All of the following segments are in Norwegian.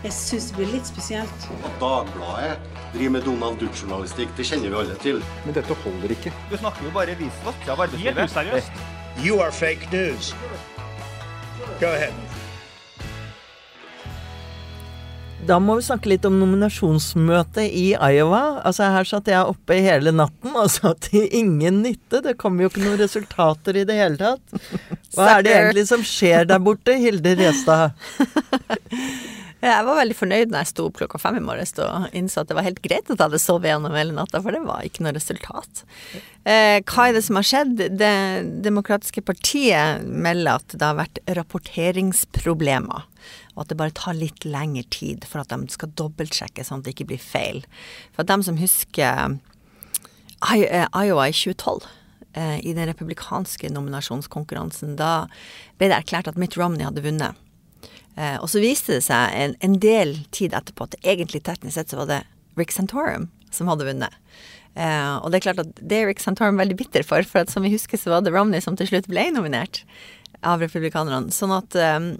Jeg syns det blir litt spesielt. At Dagbladet driver med Donald Duck-journalistikk, det kjenner vi alle til. Men dette holder ikke. Du snakker jo bare visvask av arbeidslivet. You are fake news. Go ahead. Da må vi snakke litt om nominasjonsmøtet i Iowa. Altså Her satt jeg oppe hele natten og sa til ingen nytte. Det kom jo ikke noen resultater i det hele tatt. Hva er det egentlig som skjer der borte, Hilde Restad? Jeg var veldig fornøyd når jeg sto opp klokka fem i morges og innså at det var helt greit at jeg hadde sovet gjennom hele natta, for det var ikke noe resultat. Eh, hva er det som har skjedd? Det demokratiske partiet melder at det har vært rapporteringsproblemer. Og at det bare tar litt lengre tid for at de skal dobbeltsjekke sånn at det ikke blir feil. For at dem som husker eh, Iowa i 2012 eh, i den republikanske nominasjonskonkurransen, da ble det erklært at Mitt Romney hadde vunnet. Eh, og så viste det seg en, en del tid etterpå at egentlig teknisk sett så var det Rick Santorum som hadde vunnet. Eh, og det er klart at det er Rick Santorum veldig bitter for, for at som vi husker så var det Romney som til slutt ble nominert av republikanerne. Sånn at um,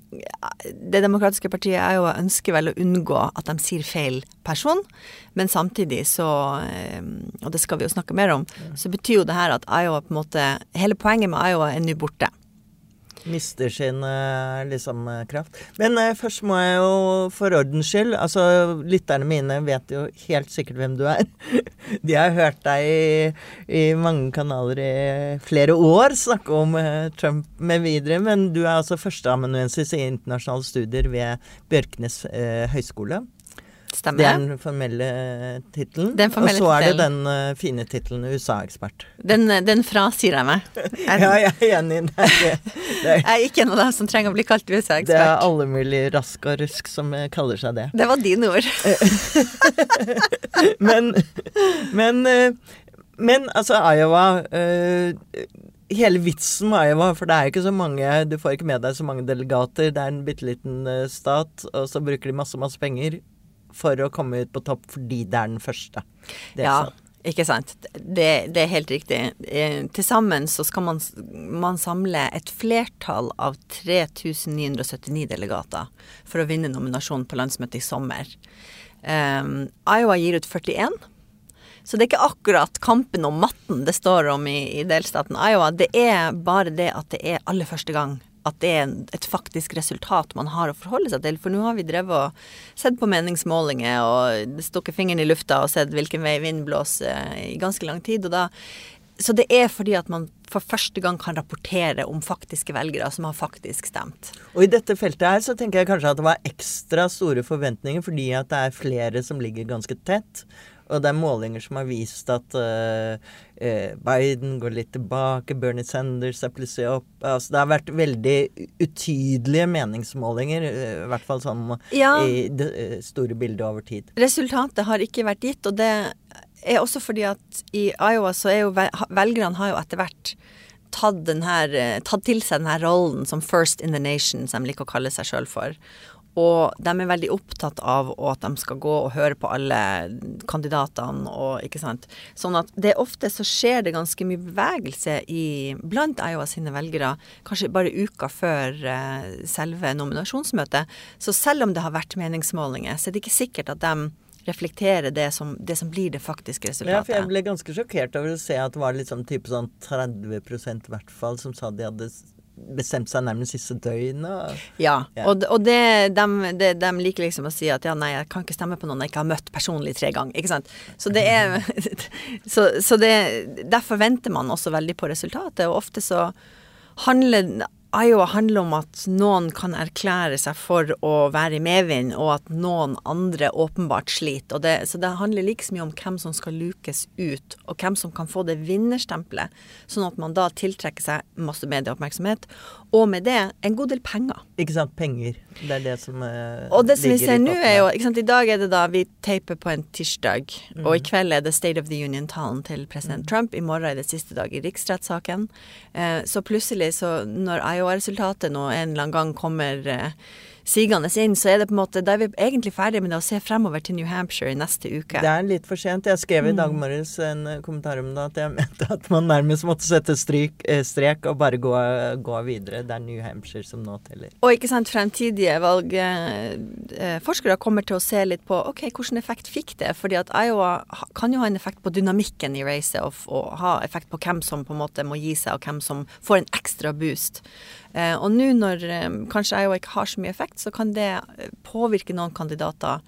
Det demokratiske partiet er jo ønsker vel å unngå at de sier feil person, men samtidig så um, Og det skal vi jo snakke mer om, så betyr jo det her at Iowa på en måte Hele poenget med Iowa er nå borte. Mister sin eh, liksom eh, kraft. Men eh, først må jeg jo for ordens skyld Altså, lytterne mine vet jo helt sikkert hvem du er. De har hørt deg i, i mange kanaler i flere år snakke om eh, Trump med videre, men du er altså førsteamanuensis i internasjonale studier ved Bjørknes eh, høgskole. Det er den formelle eh, tittelen. Og så er det den uh, fine tittelen USA-ekspert. Den, den frasier jeg meg. Jeg, Ja, jeg er enig. Det er, det er, jeg er ikke en av dem som trenger å bli kalt USA-ekspert. det er alle mulig rask og rusk som eh, kaller seg det. Det var dine ord. Men, men, eh, men altså, Iowa uh, Hele vitsen med Iowa, for det er jo ikke så mange Du får ikke med deg så mange delegater. Det er en bitte liten eh, stat, og så bruker de masse, masse penger for å komme ut på topp fordi det er den første. Det er Ja, sant. ikke sant. Det, det er helt riktig. Eh, Til sammen så skal man, man samle et flertall av 3979 delegater for å vinne nominasjonen på landsmøtet i sommer. Um, Iowa gir ut 41. Så det er ikke akkurat kampen om matten det står om i, i delstaten Iowa. Det er bare det at det er aller første gang at det er et faktisk resultat man har å forholde seg til. For nå har vi drevet og sett på meningsmålinger og stukket fingeren i lufta og sett hvilken vei vinden blåser i ganske lang tid. Og da, så det er fordi at man for første gang kan rapportere om faktiske velgere som har faktisk stemt. Og i dette feltet her så tenker jeg kanskje at det var ekstra store forventninger fordi at det er flere som ligger ganske tett. Og det er målinger som har vist at eh, eh, Biden går litt tilbake, Bernie Sanders er plutselig opp. Altså det har vært veldig utydelige meningsmålinger, eh, i hvert fall sånn Ja. i det store bildet over tid. Resultatet har ikke vært gitt, og det er også fordi at i Iowa så er jo velgerne har jo etter hvert tatt, her, tatt til seg denne rollen som first in the nation, som de liker å kalle seg sjøl for. Og de er veldig opptatt av at de skal gå og høre på alle kandidatene og ikke sant. Sånn at det ofte så skjer det ganske mye bevegelse i, blant Iowa sine velgere, kanskje bare uka før eh, selve nominasjonsmøtet. Så selv om det har vært meningsmålinger, så er det ikke sikkert at de reflekterer det som, det som blir det faktiske Ja, resultatet. for jeg ble ganske sjokkert over å se at det var sånn type sånn 30% i hvert fall som sa de hadde bestemt seg nærmest siste døgnet. Ja, Ja. og, og det, de, de, de liker liksom å si at ja, nei, jeg kan ikke stemme på noen jeg ikke har møtt personlig tre ganger. Ikke sant. Så det er Så, så det Derfor venter man også veldig på resultatet, og ofte så handler Iowa handler om at noen kan erklære seg for å være i medvind, og at noen andre åpenbart sliter. Det, så det handler like mye om hvem som skal lukes ut, og hvem som kan få det vinnerstempelet, sånn at man da tiltrekker seg masse medieoppmerksomhet, og med det en god del penger. Ikke sant? Penger. Det er det som eh, Og det som vi ser nå er jo ikke sant, I dag er det da vi taper på en tirsdag, og Mm. i kveld er det State of the Union-talen til president Trump. I morgen er det siste dag i riksrettssaken. Eh, så plutselig, så når Iowa-resultatet nå en eller annen gang kommer eh, sigende inn, så er det på en måte Da er vi egentlig ferdig med det å se fremover til New Hampshire i neste uke. Det er litt for sent. Jeg skrev i dag Mm. morges en eh, kommentar om det at jeg mente at man nærmest måtte sette stryk, eh, strek og bare gå, gå videre. Det er New Hampshire som nå teller. Og ikke sant, fremtidige valgforskere kommer til å se litt på ok, hvilken effekt fikk det? Fordi at Iowa kan jo ha en effekt på dynamikken i racet, og, og ha effekt på hvem som på en måte må gi seg, og hvem som får en ekstra boost. Eh, og nå når eh, kanskje Iowa ikke har så mye effekt, så kan det eh, påvirke noen kandidater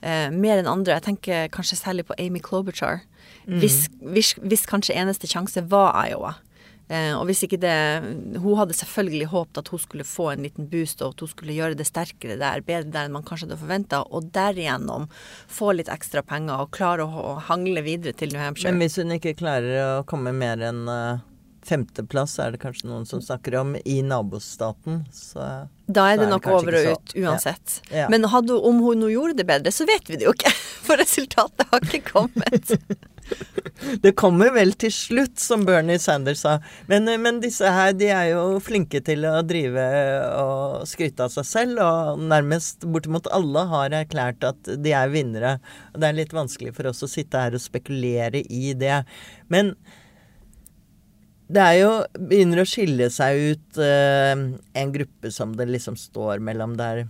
eh, mer enn andre. Jeg tenker kanskje særlig på Amy Klobuchar. Hvis, hvis, hvis kanskje eneste sjanse var Iowa. Eh, og hvis ikke det Hun hadde selvfølgelig håpet at hun skulle få en liten boost, og at hun skulle gjøre det sterkere der, bedre der enn man kanskje hadde forventa, og derigjennom få litt ekstra penger og klare å, å hangle videre til New Hampshire. Men hvis hun ikke klarer å komme mer enn femteplass, er det kanskje noen som snakker om, i nabostaten. Så da er så det nok over og ut uansett. Ja. Ja. Men hadde, om hun nå gjorde det bedre, så vet vi det jo ikke. For resultatet har ikke kommet. Det kommer vel til slutt, som Bernie Sanders sa. Men, men disse her, de er jo flinke til å drive og skryte av seg selv, og nærmest bortimot alle har erklært at de er vinnere. Og det er litt vanskelig for oss å sitte her og spekulere i det. Men det er jo begynner å skille seg ut uh, en gruppe som det liksom står mellom der.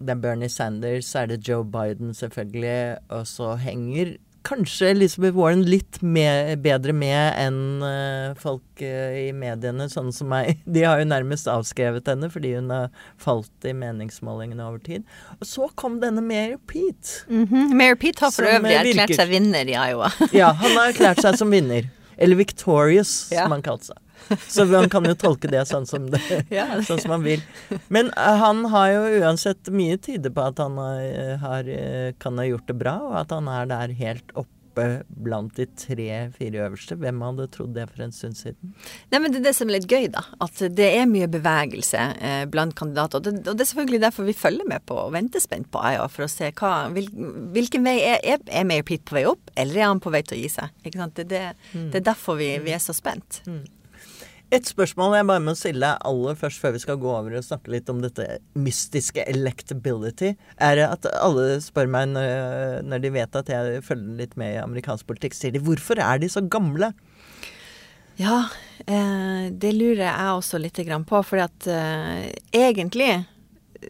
Det er Bernie Sanders, så er det Joe Biden selvfølgelig, og så henger kanskje Elizabeth Warren litt med, bedre med enn uh, folk uh, i mediene, sånn som meg. De har jo nærmest avskrevet henne fordi hun har falt i meningsmålingene over tid. Og så kom denne Mayor Pete. Mhm. Mayor Pete har for øvrig erklært seg vinner i Iowa. Ja, han har erklært seg som vinner. Eller victorious, som han kalte seg. Så man kan jo tolke det sånn som, det, sånn som man vil. Men eh, han har jo uansett mye tyder på at han har, har, eh, kan ha gjort det bra, og at han er der helt oppe blant de tre-fire øverste. Hvem hadde trodd det for en stund siden? Nei, men Det er det som er litt gøy, da. At det er mye bevegelse eh, blant kandidater. Og det, og det er selvfølgelig derfor vi følger med på og venter spent på Iowa, for å se hva, hvil, hvilken vei er, er, er Mayor Pete på vei opp, eller er han på vei til å gi seg? Ikke sant? Det, det, det er derfor vi, vi er så spent. Et spørsmål jeg bare må stille aller først, før vi skal gå over og snakke litt om dette mystiske electability, er at alle spør meg når, når de vet at jeg følger litt med i amerikansk politikk, sier de hvorfor er de så gamle? Ja, eh, det lurer jeg også litt grann på, for eh, egentlig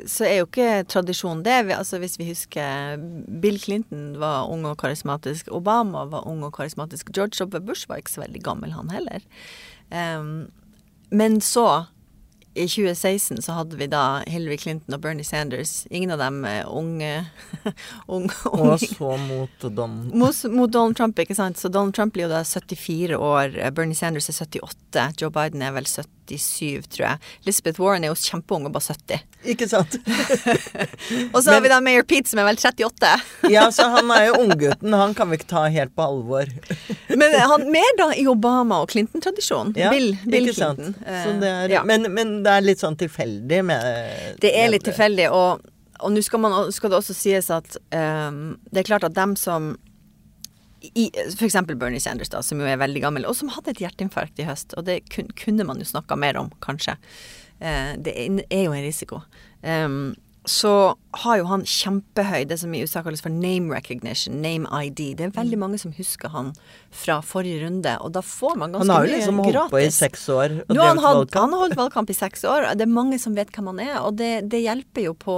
så er jo ikke tradisjonen det. Altså Hvis vi husker Bill Clinton var ung og karismatisk, Obama var ung og karismatisk, George W. Bush var ikke så veldig gammel, han heller. Em, men så, i 2016, så hadde vi da Hillary Clinton og Bernie Sanders. Ingen av dem er unge, unge, Og så mot Don mot, mot Donald Trump, ikke sant. Så Donald Trump blir jo da 74 år, Bernie Sanders er 78, Joe Biden er vel 77, tror jeg. Elizabeth Warren er jo kjempeung og bare 70. Ikke sant? Og så har vi da Mayor Pete som er vel 38. Ja, så han er jo unggutten. Han kan vi ikke ta helt på alvor. Men han mer da i Obama- og Clinton-tradisjonen. Ja, Bill, Bill ikke sant? Clinton. Så Eh, det er, ja. men, men det er litt sånn tilfeldig med Det er litt tilfeldig, og, og nå skal, skal det også sies at um, det er klart at dem som eksempel Bernie Sanders, da, som jo er veldig gammel, og som hadde et hjerteinfarkt i høst. Og det kun, kunne man jo snakka mer om, kanskje. Eh, det er, jo en risiko. Um, så har jo han kjempehøy, det som i USA kalles for name recognition, name ID. Det er veldig mange som husker han fra forrige runde, og da får man ganske mye gratis. Han har jo liksom holdt på i seks år og Nå han, valgkamp. han har holdt valgkamp i seks år. Det er mange som vet hvem han er, og det, det hjelper jo på,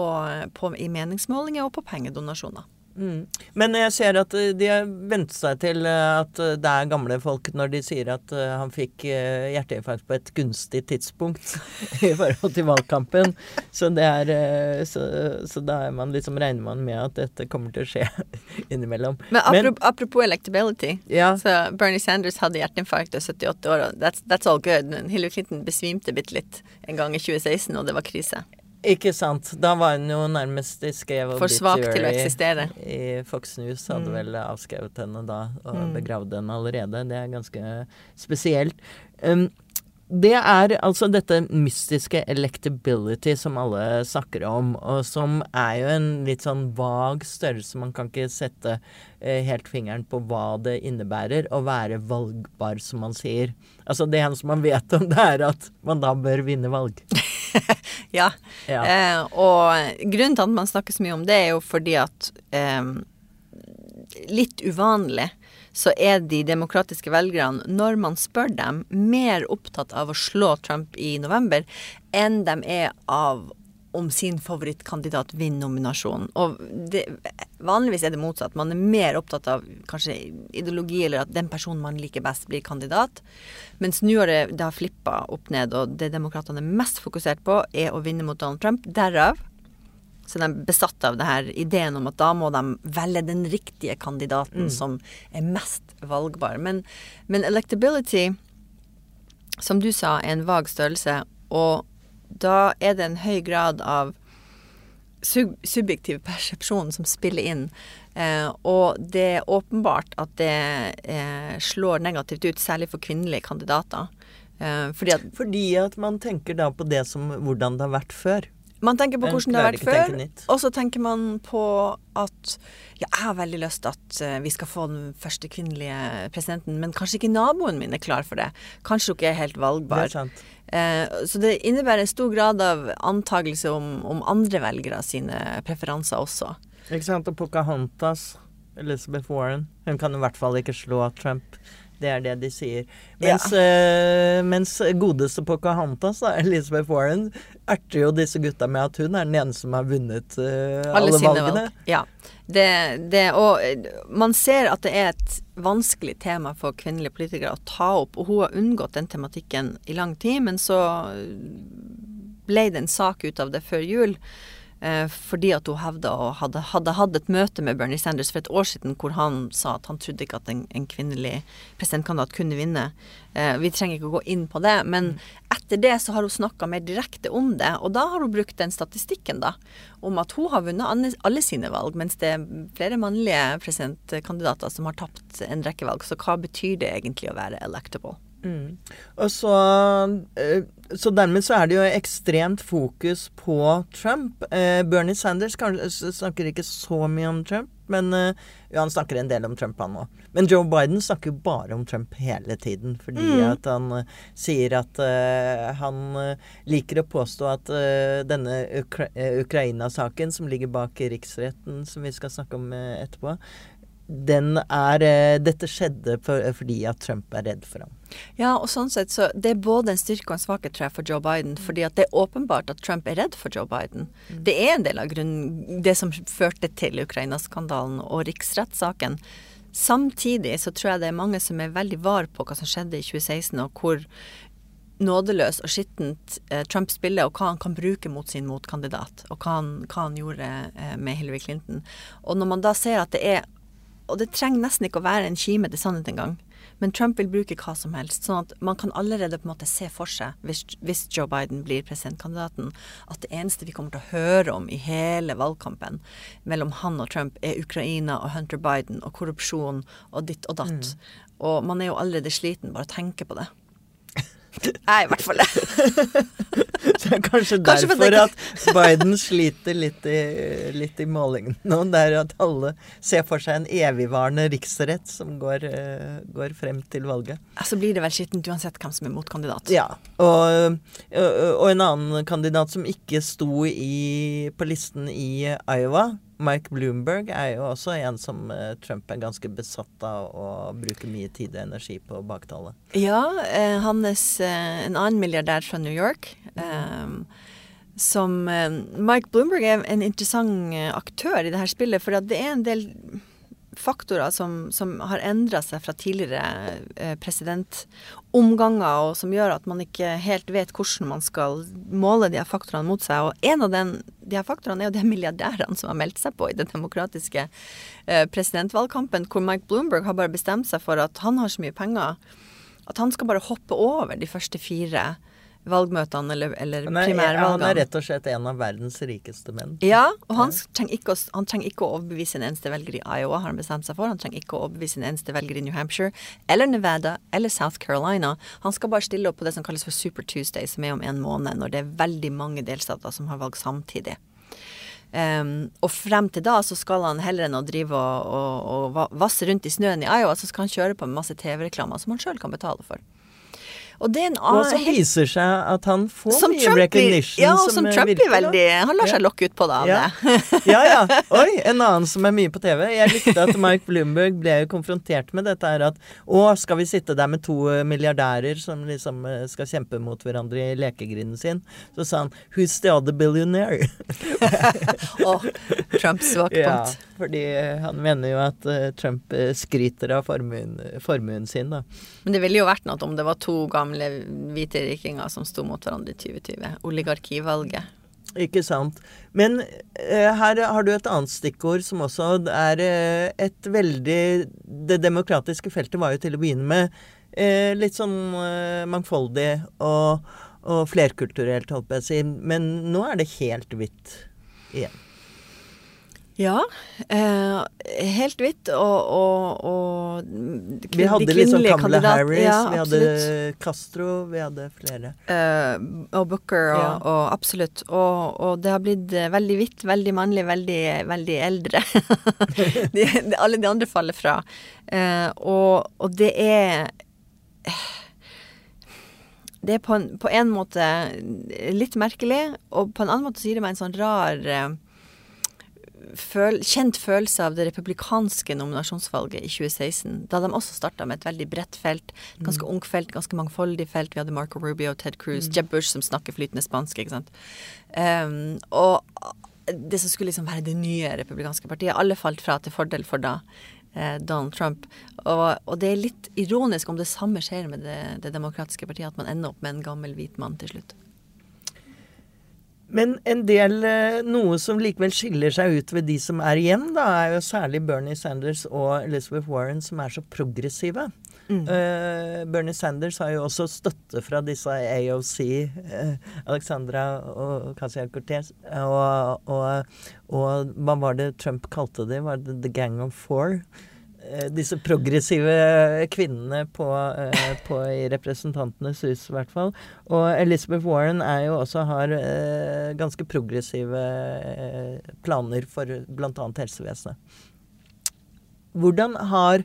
på, i meningsmålinger og på pengedonasjoner. Mm. Men jeg ser at eh, de har vent seg til eh, at eh, det er gamle folk når de sier at han fikk hjerteinfarkt på et gunstig tidspunkt i forhold til valgkampen. Så det er så, så da man liksom regner man med at dette kommer til å skje innimellom. Men apropos, apropos electability, ja, så Bernie Sanders hadde hjerteinfarkt og 78 år, og that's, that's all good. Men Hillary Clinton besvimte bitte litt en gang i 2016, og det var krise. Ikke sant. Da var hun jo nærmest i skrev For svak til å eksistere. I Fox News hadde Mm. vel avskrevet henne da, og Mm. begravd henne allerede. Det er ganske spesielt. Um, det er altså dette mystiske electability som alle snakker om, og som er jo en litt sånn vag størrelse. Man kan ikke sette eh, helt fingeren på hva det innebærer å være valgbar, som man sier. Altså det eneste man vet om det, er at man da bør vinne valg. ja. Ja. Eh, og grunnen til at man snakker så mye om det, er jo fordi at eh, Litt uvanlig så er de demokratiske velgerne, når man spør dem, mer opptatt av å slå Trump i november enn de er av om sin favorittkandidat vinner nominasjonen. Og det, vanligvis er det motsatt. Man er mer opptatt av kanskje ideologi, eller at den personen man liker best, blir kandidat. Mens nå har det, det har flippa opp ned, og det demokratene er mest fokusert på, er å vinne mot Donald Trump. Derav så de er besatt av det her ideen om at da må de velge den riktige kandidaten som er mest valgbar. Men, men electability, som du sa, er en vag størrelse, og da er det en høy grad av sub subjektiv persepsjon som spiller inn. Eh, og det er åpenbart at det eh, slår negativt ut, særlig for kvinnelige kandidater. Eh, fordi at Fordi at man tenker da på det som hvordan det har vært før. Man tenker på hvordan det har vært før, og så tenker man på at ja, jeg har veldig lyst til at eh, vi skal få den første kvinnelige presidenten, men kanskje ikke naboen min er klar for det. Kanskje hun ikke er helt Det valgbar. er sant. Eh, så det innebærer en stor grad av antakelse om, om andre velgere sine preferanser også. Ikke sant? Og Pocahontas, Elizabeth Warren, hun kan i hvert fall ikke slå Trump. Det er det de sier. Mens, eh, mens godeste Pocahontas, da, Elizabeth Warren, erter jo disse gutta med at hun er den eneste som har vunnet eh, alle, alle valgene. valg. Ja. Det, det, og eh, man ser at det er et vanskelig tema for kvinnelige politikere å ta opp, og hun har unngått den tematikken i lang tid, men så ble det en sak ut av det før jul. Eh, fordi at hun hevda og hadde, hadde hatt et møte med Bernie Sanders for et år siden hvor han sa at han trodde ikke at en, en kvinnelig presidentkandidat kunne vinne. Eh, vi trenger ikke å gå inn på det, men etter det så har hun snakka mer direkte om det. Og da har hun brukt den statistikken, da, om at hun har vunnet alle sine valg, mens det er flere mannlige presidentkandidater som har tapt en rekke valg. Så hva betyr det egentlig å være electable? Og så, eh, så dermed så er det jo ekstremt fokus på Trump. Eh, Bernie Sanders snakker ikke så mye om Trump, men eh, jo, han snakker en del om Trump, han òg. Men Joe Biden snakker jo bare om Trump hele tiden, fordi at han sier at eh, han liker å påstå at eh, denne Ukra Ukraina-saken som ligger bak riksretten, som vi skal snakke om etterpå, den er eh, Dette skjedde for, fordi at Trump er redd for ham. Ja, og sånn sett så det er både en styrke og en svakhet tror jeg, for Joe Biden. Fordi at det er åpenbart at Trump er redd for Joe Biden. Det er en del av grunnen, det som førte til Ukraina-skandalen og riksrettssaken. Samtidig så tror jeg det er mange som er veldig var på hva som skjedde i 2016, og hvor nådeløs og skittent eh, Trump spiller, og hva han kan bruke mot sin motkandidat. Og hva han, hva han gjorde eh, med Hillary Clinton. Og når man da ser at det er Og det trenger nesten ikke å være en kime til sannhet engang. Men Trump vil bruke hva som helst. Sånn at man kan allerede på en måte se for seg, hvis, hvis Joe Biden blir presidentkandidaten, at det eneste vi kommer til å høre om i hele valgkampen mellom han og Trump, er Ukraina og Hunter Biden og korrupsjon og ditt og datt. Og man er jo allerede sliten bare å tenke på det. Jeg er i hvert fall det. Det er kanskje, Kanskje derfor at Biden sliter litt i, litt i målingen nå. Det er at alle ser for seg en evigvarende riksrett som går, eh, går frem til valget. Så blir det vel skittent uansett hvem som er motkandidat. Ja. Og, og en annen kandidat som ikke sto i, på listen i Iowa, Mike Bloomberg, er jo også en som eh, Trump er ganske besatt av å bruke mye tid og energi på å baktale. Ja, eh, hans, eh, en annen milliardær fra New York. Eh, som eh, Mike Bloomberg er en interessant eh, aktør i det her spillet, for det er en del faktorer som, som har endra seg fra tidligere eh, presidentomganger, og som gjør at man ikke helt vet hvordan man skal måle de her faktorene mot seg. Og en av den, de her faktorene er jo de milliardærene som har meldt seg på i den demokratiske eh, presidentvalgkampen, hvor Mike Bloomberg har bare bestemt seg for at han har så mye penger at han skal bare hoppe over de første fire valgmøtene eller, eller Han er, han er rett og slett en av verdens rikeste menn. Ja, og han trenger, ikke å, han trenger ikke å overbevise en eneste velger i Iowa, har han bestemt seg for. Han trenger ikke å overbevise en eneste velger i New Hampshire eller Nevada eller South Carolina. Han skal bare stille opp på det som kalles for Super Tuesday, som er om en måned, når det er veldig mange delstater som har valg samtidig. Um, og frem til da så skal han heller enn å drive og, og, og vasse rundt i snøen i Iowa, så skal han kjøre på med masse TV-reklamer som han sjøl kan betale for. Og det er en Og annen som viser seg at han får som mye Trump recognition. ja, og som som Trump blir veldig Han lar Ja. seg lokke ut på det av Ja. det. ja, ja. Oi, en annen som er mye på TV. Jeg likte at Mike Bloomberg ble konfrontert med dette her at å, skal vi sitte der med to eh, milliardærer som liksom eh, skal kjempe mot hverandre i lekegrinden sin? Så sa han Who's the other billionaire? oh, Trumps svake ja, fordi eh, han mener jo at Trump skryter av formuen, formuen sin, da. Men det ville jo vært noe om det var to gamle hvite rikinger som sto mot hverandre i 2020. Oligarkivalget. Ikke sant. Men eh, her har du et annet stikkord som også er eh, et veldig Det demokratiske feltet var jo til å begynne med eh, litt sånn eh, mangfoldig og, og flerkulturelt, holdt på å si. Men nå er det helt hvitt igjen. Ja. Eh, helt hvitt, og, og, og de Vi hadde liksom Kamala kandidat- Harris, ja, vi hadde. Castro, vi hadde flere. Eh, og Booker og, Ja. og absolutt. Og, det har blitt eh, veldig hvitt, veldig mannlig, veldig, veldig eldre. de, de, alle de andre faller fra. Eh, og, og det er Det er på en, på en måte litt merkelig, og på en annen måte så gir det meg en sånn rar eh, føl, kjent følelse av det republikanske nominasjonsvalget i 2016, da de også starta med et veldig bredt felt. ganske Ganske ungt felt, ganske mangfoldig felt. Vi hadde Marco Rubio, Ted Cruz, Jeb Bush som snakker flytende spansk. ikke sant? Um, og det som skulle liksom være det nye republikanske partiet, alle falt fra til fordel for da eh, Donald Trump. Og, og det er litt ironisk om det samme skjer med det, det demokratiske partiet, at man ender opp med en gammel hvit mann til slutt. Men en del, eh, noe som likevel skiller seg ut ved de som er igjen, da, er jo særlig Bernie Sanders og Elizabeth Warren, som er så progressive. Eh, Bernie Sanders har jo også støtte fra disse AOC, eh, Alexandra og Casia Cortez. Og, og, og hva var det Trump kalte det? Var det The Gang of Four? Eh, disse progressive kvinnene på, eh, på i Representantenes hus, i hvert fall. Og Elizabeth Warren er jo også har eh, ganske progressive planer for bl.a. helsevesenet. Hvordan har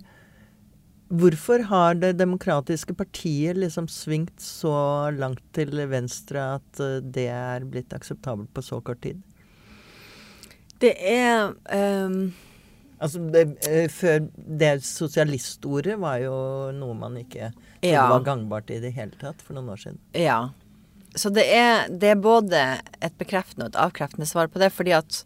Hvorfor har Det demokratiske partiet liksom svingt så langt til venstre at det er blitt akseptabelt på så kort tid? Det er um Altså, det, eh, før det sosialistordet var jo noe man ikke Ja. var gangbart i det hele tatt for noen år siden. Ja. Så det er, det er både et bekreftende og et avkreftende svar på det, fordi at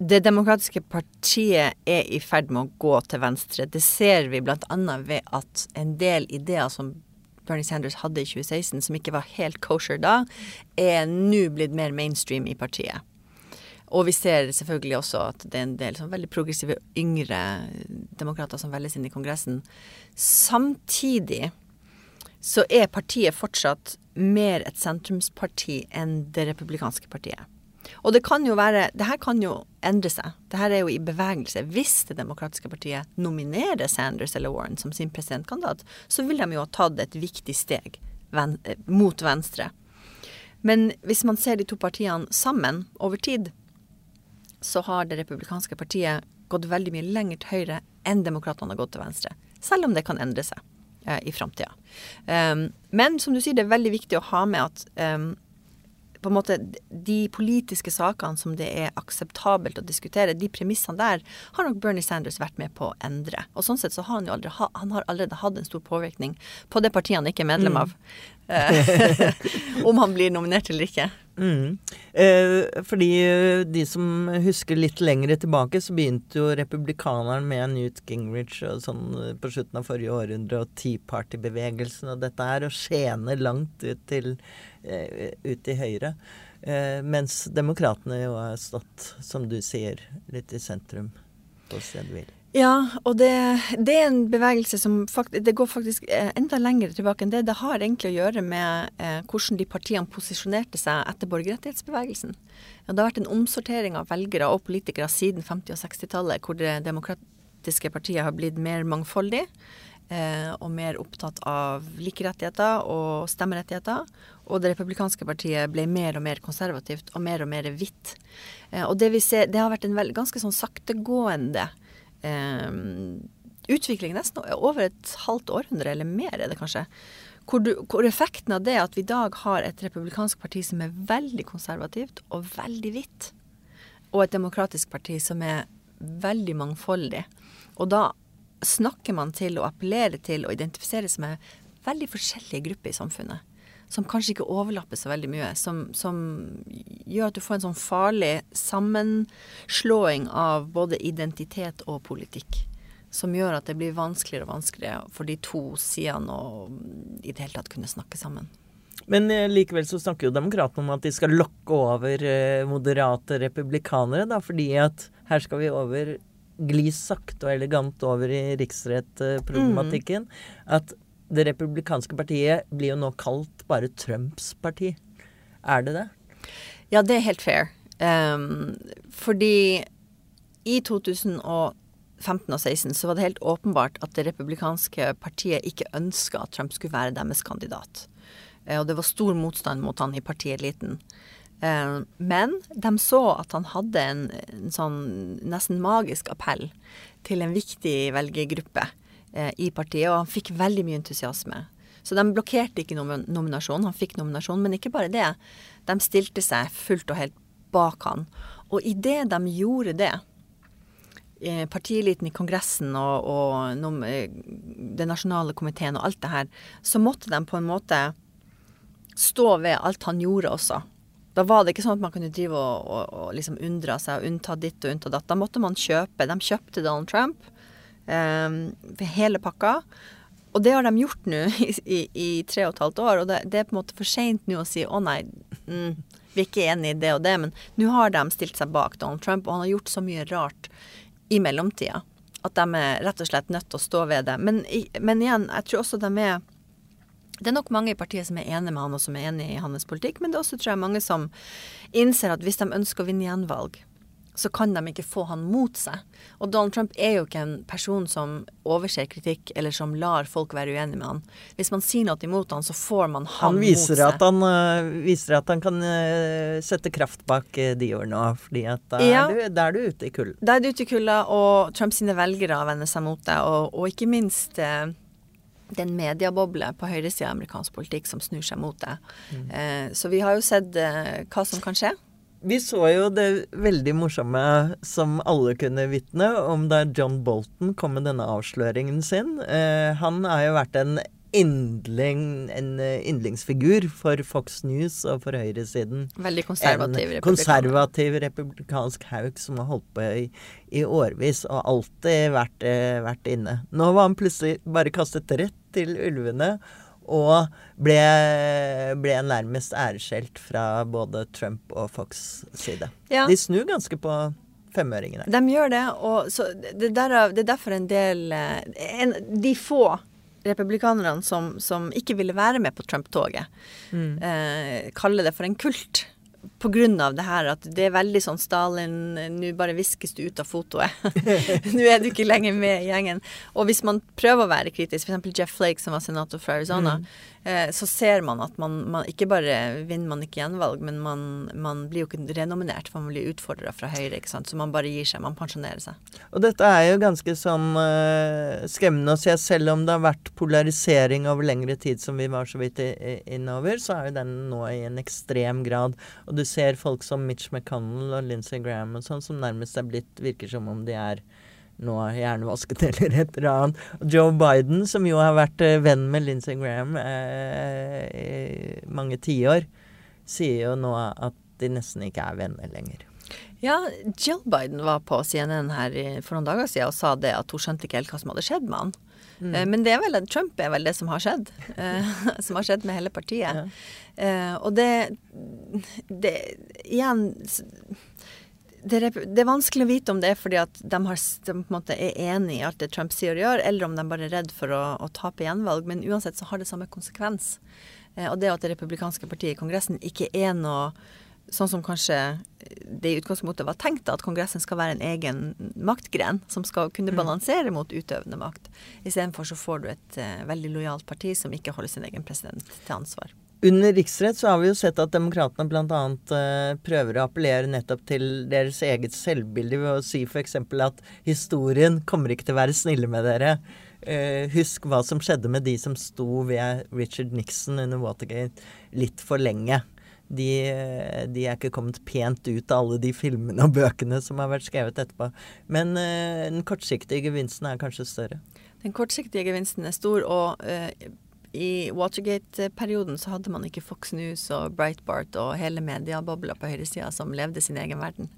det demokratiske partiet er i ferd med å gå til venstre. Det ser vi bl.a. ved at en del ideer som Bernie Sanders hadde i 2016, som ikke var helt kosher da, er nå blitt mer mainstream i partiet. Og vi ser selvfølgelig også at det er en del sånn veldig progressive yngre demokrater som velges inn i Kongressen. Samtidig så er partiet fortsatt mer et sentrumsparti enn det republikanske partiet. Og det kan jo være Det her kan jo endre seg. Det her er jo i bevegelse. Hvis Det demokratiske partiet nominerer Sanders eller Warren som sin presidentkandidat, så vil de jo ha tatt et viktig steg eh, mot venstre. Men hvis man ser de to partiene sammen over tid, så har det republikanske partiet gått veldig mye lenger til høyre enn demokratene har gått til venstre. Selv om det kan endre seg eh, i framtida. Um, men som du sier, det er veldig viktig å ha med at um, på en måte de politiske sakene som det er akseptabelt å diskutere, de premissene der har nok Bernie Sanders vært med på å endre. Og sånn sett så har han jo ha- han har allerede hatt en stor påvirkning på det partiet han ikke er medlem av. Mm. om han blir nominert eller ikke. Mm. Eh, fordi eh, de som husker litt lengre tilbake, så begynte jo republikaneren med Newt Gingrich og sånn eh, på slutten av forrige århundre, og Tea Party-bevegelsen og dette her, og skjene langt ut til eh, ut til høyre. Eh, mens demokratene jo har stått, som du sier, litt i sentrum på stedet hvil. Ja, og det, det er en bevegelse som fakt, det går faktisk eh, enda lenger tilbake enn det. Det har egentlig å gjøre med eh, hvordan de partiene posisjonerte seg etter borgerrettighetsbevegelsen. Ja, det har vært en omsortering av velgere og politikere siden 50- og 60-tallet, hvor det demokratiske partiet har blitt mer mangfoldig eh, og mer opptatt av like rettigheter og stemmerettigheter. Og det republikanske partiet ble mer og mer konservativt og mer og mer hvitt. Eh, og det ser, det har vært en vel, ganske sånn saktegående eh, utvikling nesten over et halvt århundre eller mer er det kanskje. hvor, du, hvor effekten av det er at vi i dag har et republikansk parti som er veldig konservativt og veldig hvitt, og et demokratisk parti som er veldig mangfoldig. Og da snakker man til og appellerer til og identifiseres med veldig forskjellige grupper i samfunnet. Som kanskje ikke overlapper så veldig mye. Som, som gjør at du får en sånn farlig sammenslåing av både identitet og politikk. Som gjør at det blir vanskeligere og vanskeligere for de to sidene å i det hele tatt kunne snakke sammen. Men eh, likevel så snakker jo demokratene om at de skal lokke over eh, moderate republikanere, da, fordi at her skal vi over gli sakte og elegant over i riksrettproblematikken. Mm. At det republikanske partiet blir jo nå kalt bare Trumps parti. Er det det? Ja, det er helt fair. Um, fordi i 2015 og 2016 så var det helt åpenbart at det republikanske partiet ikke ønska at Trump skulle være deres kandidat. Uh, og det var stor motstand mot han i partieliten. Uh, men de så at han hadde en, en sånn nesten magisk appell til en viktig velgergruppe Eh, i partiet, og han fikk veldig mye entusiasme. Så de blokkerte ikke nominasjonen. Han fikk nominasjon, men ikke bare det. De stilte seg fullt og helt bak han. Og idet de gjorde det, eh, partieliten i Kongressen og, og eh, den nasjonale komiteen og alt det her, så måtte de på en måte stå ved alt han gjorde også. Da var det ikke sånn at man kunne drive og, og, og liksom undre seg og unnta ditt og unnta datt. Da måtte man kjøpe. De kjøpte Donald Trump. Um, hele pakka. Og det har de gjort nå i, i, i, tre og et halvt år, og det, det er på en måte for seint nå å si å nei, mm, vi er ikke enig i det og det, men nå har de stilt seg bak Donald Trump, og han har gjort så mye rart i mellomtida at de er rett og slett nødt til å stå ved det. Men, men igjen, jeg tror også de er det er nok mange i partiet som er enige med han og som er enig i hans politikk, men det er også tror jeg, mange som innser at hvis de ønsker å vinne gjenvalg, så kan de ikke få han mot seg. Og Donald Trump er jo ikke en person som overser kritikk, eller som lar folk være uenig med han. Hvis man sier noe imot han, så får man han, han mot seg. At han uh, viser at han kan uh, sette kraft bak uh, de ordene òg, fordi at da, ja. er du, da er du ute i kulda. Da er du ute i kulda, og Trumps velgere vender seg mot deg, og, og ikke minst den medieboble på høyresida av amerikansk politikk som snur seg mot det. Mm. så vi har jo sett hva som kan skje. Vi så jo det veldig morsomme som alle kunne vitne om da John Bolton kom med denne avsløringen sin. Eh, han har jo vært en, yndling, en yndlingsfigur for Fox News og for høyresiden. Veldig konservativ republikansk. konservativ republikansk hauk som har holdt på i, i årevis og alltid vært, eh, vært inne. Nå var han plutselig bare kastet rett til ulvene og ble, ble nærmest æreskjelt fra både Trump og Fox side. Ja. De snur ganske på femøringene. De gjør det, og det, der, det, er derfor en del eh, en, De få republikanerne som, som, ikke ville være med på Trump-toget, mm. eh, kaller det for en kult av det her at det er veldig sånn Stalin Nå bare viskes du ut av fotoet. nå er du ikke lenger med i gjengen. Og hvis man prøver å være kritisk, f.eks. Jeff Flake, som var senator fra Arizona, mm. eh, så ser man at man, man, ikke bare vinner man ikke gjenvalg, men man, man blir jo ikke renominert, for man blir utfordra fra Høyre, ikke sant. Så man bare gir seg. Man pensjonerer seg. Og dette er jo ganske sånn uh, skremmende å se, selv om det har vært polarisering over lengre tid, som vi var så vidt innover, så er jo den nå i en ekstrem grad. Og du ser folk som Mitch McConnell og Lindsey Graham og sånn, som nærmest er blitt Virker som om de er nå hjernevasket eller et eller annet. Joe Biden, som jo har vært uh, venn med Lindsey Graham eh, i mange tiår, sier jo nå at de nesten ikke er venner lenger. Ja, Jill Biden var på CNN her for noen dager siden og sa det at hun skjønte ikke helt hva som hadde skjedd med han. Mm. Eh, men det er vel, Trump er vel det som har skjedd. Eh, som har skjedd med hele partiet. Ja. Eh, og det, det Igjen det er, det er, vanskelig å vite om det er fordi at de, har, de på en måte er enig i alt det Trump sier og gjør, eller om de bare er redd for å, å tape gjenvalg. Men uansett så har det samme konsekvens. og det at det republikanske partiet i Kongressen ikke er noe sånn som kanskje det i utgangspunktet var tenkt, at Kongressen skal være en egen maktgren som skal kunne mm. balansere mot utøvende makt. Istedenfor så får du et uh, veldig lojalt parti som ikke holder sin egen president til ansvar. Under riksrett så har vi jo sett at demokratene bl.a. Uh, prøver å appellere nettopp til deres eget selvbilde ved å si f.eks. at historien kommer ikke til å være snille med dere. eh, husk hva som skjedde med de som sto ved Richard Nixon under Watergate litt for lenge. De, de, er ikke kommet pent ut av alle de filmene og bøkene som har vært skrevet etterpå. Men uh, den kortsiktige gevinsten er kanskje større. Den kortsiktige gevinsten er stor, og uh, i Watergate-perioden så hadde man ikke Fox News og Breitbart og hele mediebobla på høyresida som levde sin egen verden.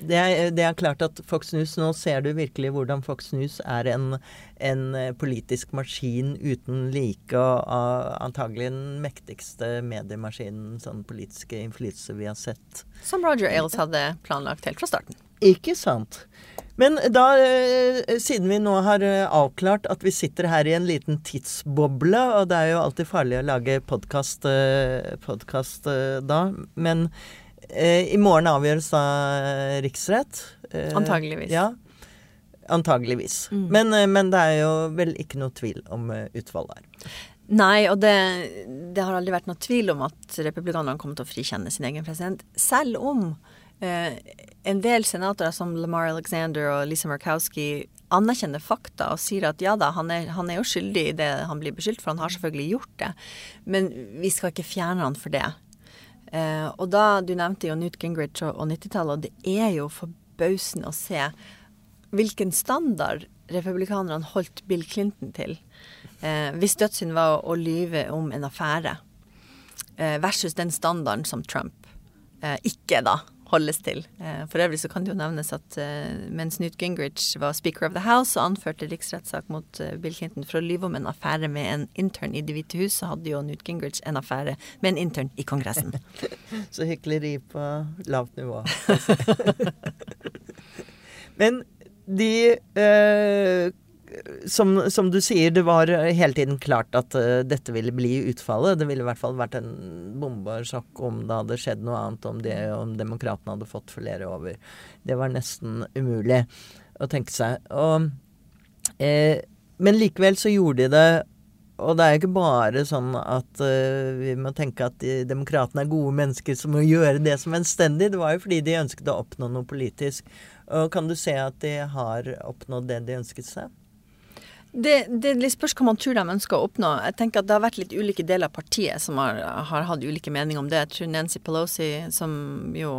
Det er, det er, klart at Fox News, Nå ser du virkelig hvordan Fox News er en, en eh, politisk maskin uten like, og antagelig den mektigste mediemaskinen, sånn politiske innflytelse vi har sett. Som Roger Ailes hadde planlagt helt fra starten. Ikke sant. Men da, eh, siden vi nå har eh, avklart at vi sitter her i en liten tidsboble, og det er jo alltid farlig å lage podkast da, men i morgen avgjøres da riksrett. Antageligvis. Ja. Antageligvis. Mm. Men, men, det er jo vel ikke noe tvil om utfallet her. Nei, og det, det, har aldri vært noe tvil om at republikanerne kommer til å frikjenne sin egen president. Selv om Eh, en del senatorer som Lamar Alexander og Lisa Murkowski anerkjenner fakta og sier at ja da, han er, han er, jo skyldig i det han blir beskyldt for, han har selvfølgelig gjort det, men vi skal ikke fjerne han for det. Eh, og da, Du nevnte jo Newt Gingrich og, og 90-tallet, og det er jo forbausende å se hvilken standard republikanerne holdt Bill Clinton til. Eh, hvis dødssynd var å, å lyve om en affære, eh, versus den standarden som Trump eh, ikke da holdes til. Eh, for øvrig så kan det jo nevnes at eh, mens Newt Gingrich var speaker of the house og anførte riksrettssak mot eh, Bill Clinton for å lyve om en affære med en intern i Det hvite hus, så hadde jo Newt Gingrich en affære med en intern i Kongressen. så hykleri på lavt nivå. Men de øh, som, som, du sier, det var hele tiden klart at uh, dette ville bli utfallet. Det ville i hvert fall vært en bombesjokk om det hadde skjedd noe annet, om, det, om demokratene hadde fått flere over. Det var nesten umulig å tenke seg. Og, eh, men likevel så gjorde de det. Og det er jo ikke bare sånn at uh, vi må tenke at demokratene er gode mennesker som må gjøre det som anstendig. Det var jo fordi de ønsket å oppnå noe politisk. Og kan du se at de har oppnådd det de ønsket seg? Det, det spørs hva man tror de ønsker å oppnå. Jeg tenker at Det har vært litt ulike deler av partiet som har, har hatt ulike meninger om det. Jeg tror Nancy Pelosi, som jo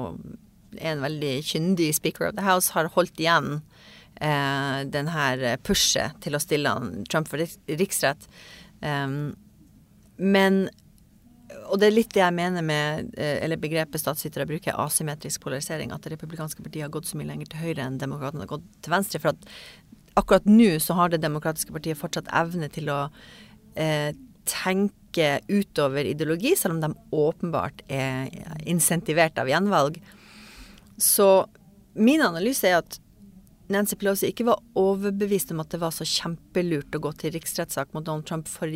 er en veldig kyndig speaker of the house, har holdt igjen eh, den her pushet til å stille Trump for riksrett. Um, men og det er litt det jeg mener med eh, eller begrepet statsvitere bruker, asymmetrisk polarisering. At det republikanske partiet har gått så mye lenger til høyre enn demokratene har gått til venstre. For at akkurat nå så har Det demokratiske partiet fortsatt evne til å eh, tenke utover ideologi, selv om de åpenbart er insentivert av gjenvalg. Så min analyse er at Nancy Pelosi ikke var overbevist om at det var så kjempelurt å gå til riksrettssak mot Donald Trump for,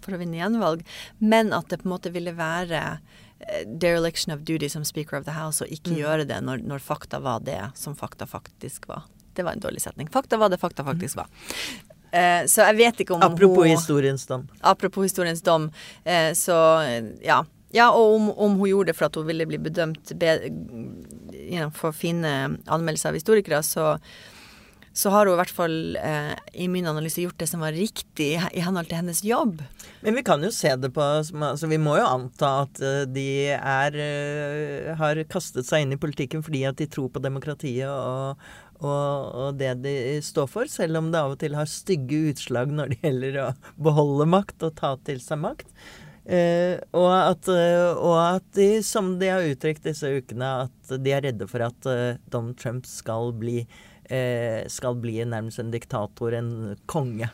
for, å vinne gjenvalg, men at det på en måte ville være eh, dereliction of duty som speaker of the house, og ikke mm. gjøre det når, når fakta var det som fakta faktisk var. Det var en dårlig setning. Fakta var det fakta faktisk var. Eh, så jeg vet ikke om Apropos hun, historiens dom. Apropos historiens dom. Eh, så ja. Ja, og om, om, hun gjorde det for at hun ville bli bedømt bedre, you know, for fine anmeldelser av historikere, så, så har hun i hvert fall eh, i min analyse gjort det som var riktig i henhold til hennes jobb. Men vi kan jo se det på altså Vi må jo anta at de er har kastet seg inn i politikken fordi at de tror på demokratiet og, og, og, det de står for, selv om det av og til har stygge utslag når det gjelder å beholde makt og ta til seg makt. Eh, og, at, eh, og, at, de, som de har uttrykt disse ukene, at de er redde for at uh, Donald Trump skal bli, eh, skal bli nærmest en diktator, en konge.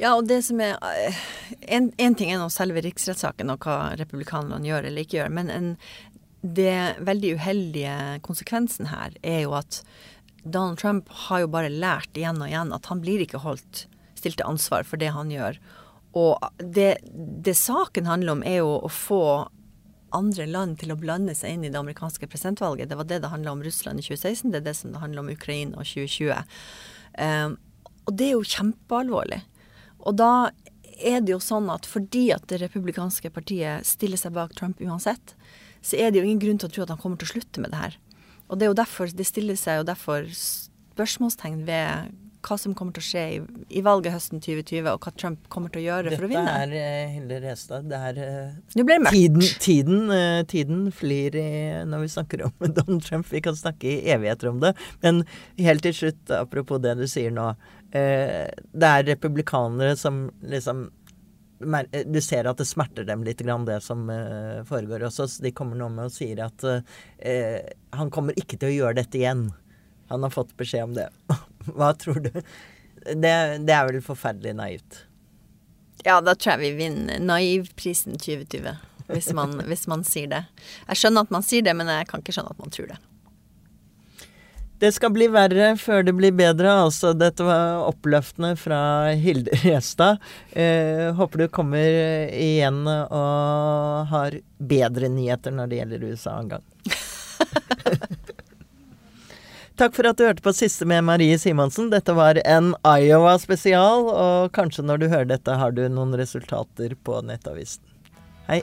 Ja, og det som er En, en ting er nå selve riksrettssaken og hva republikanerne gjør eller ikke gjør, men en, det veldig uheldige konsekvensen her er jo at Donald Trump har jo bare lært igjen og igjen at han blir ikke holdt stilt til ansvar for det han gjør. Og det, det saken handler om, er jo å få andre land til å blande seg inn i det amerikanske presidentvalget. Det var det det handla om Russland i 2016, det er det som det handler om Ukraina og 2020. Um, og det er jo kjempealvorlig. Og da er det jo sånn at fordi at det republikanske partiet stiller seg bak Trump uansett, så er det jo ingen grunn til å tro at han kommer til å slutte med det her. Og det er jo derfor det stiller seg jo derfor spørsmålstegn ved hva som kommer til å skje i, i valget høsten 2020, og hva Trump kommer til å gjøre for å vinne. Dette er eh, Hilde Restad. Det er eh, Nå ble det mørkt. tiden, tiden, eh, tiden flyr i, når vi snakker om Donald Trump. Vi kan snakke i evigheter om det. Men helt til slutt, apropos det du sier nå. Det er republikanere som liksom du ser at det smerter dem litt, grann det som eh, foregår også. Så de kommer nå med og sier at eh, han kommer ikke til å gjøre dette igjen. Han har fått beskjed om det. Hva tror du? Det, det er vel forferdelig naivt. Ja, da tror jeg vi vinner naivprisen 2020, hvis man, hvis man sier det. Jeg skjønner at man sier det, men jeg kan ikke skjønne at man tror det. Det skal bli verre før det blir bedre. Altså, dette var oppløftende fra Hilde Restad. Eh, håper du kommer igjen og har bedre nyheter når det gjelder USA en gang. Takk for at du hørte på siste med Marie Simonsen. Dette var en Iowa-spesial, og kanskje når du hører dette, har du noen resultater på Nettavisen. Hei.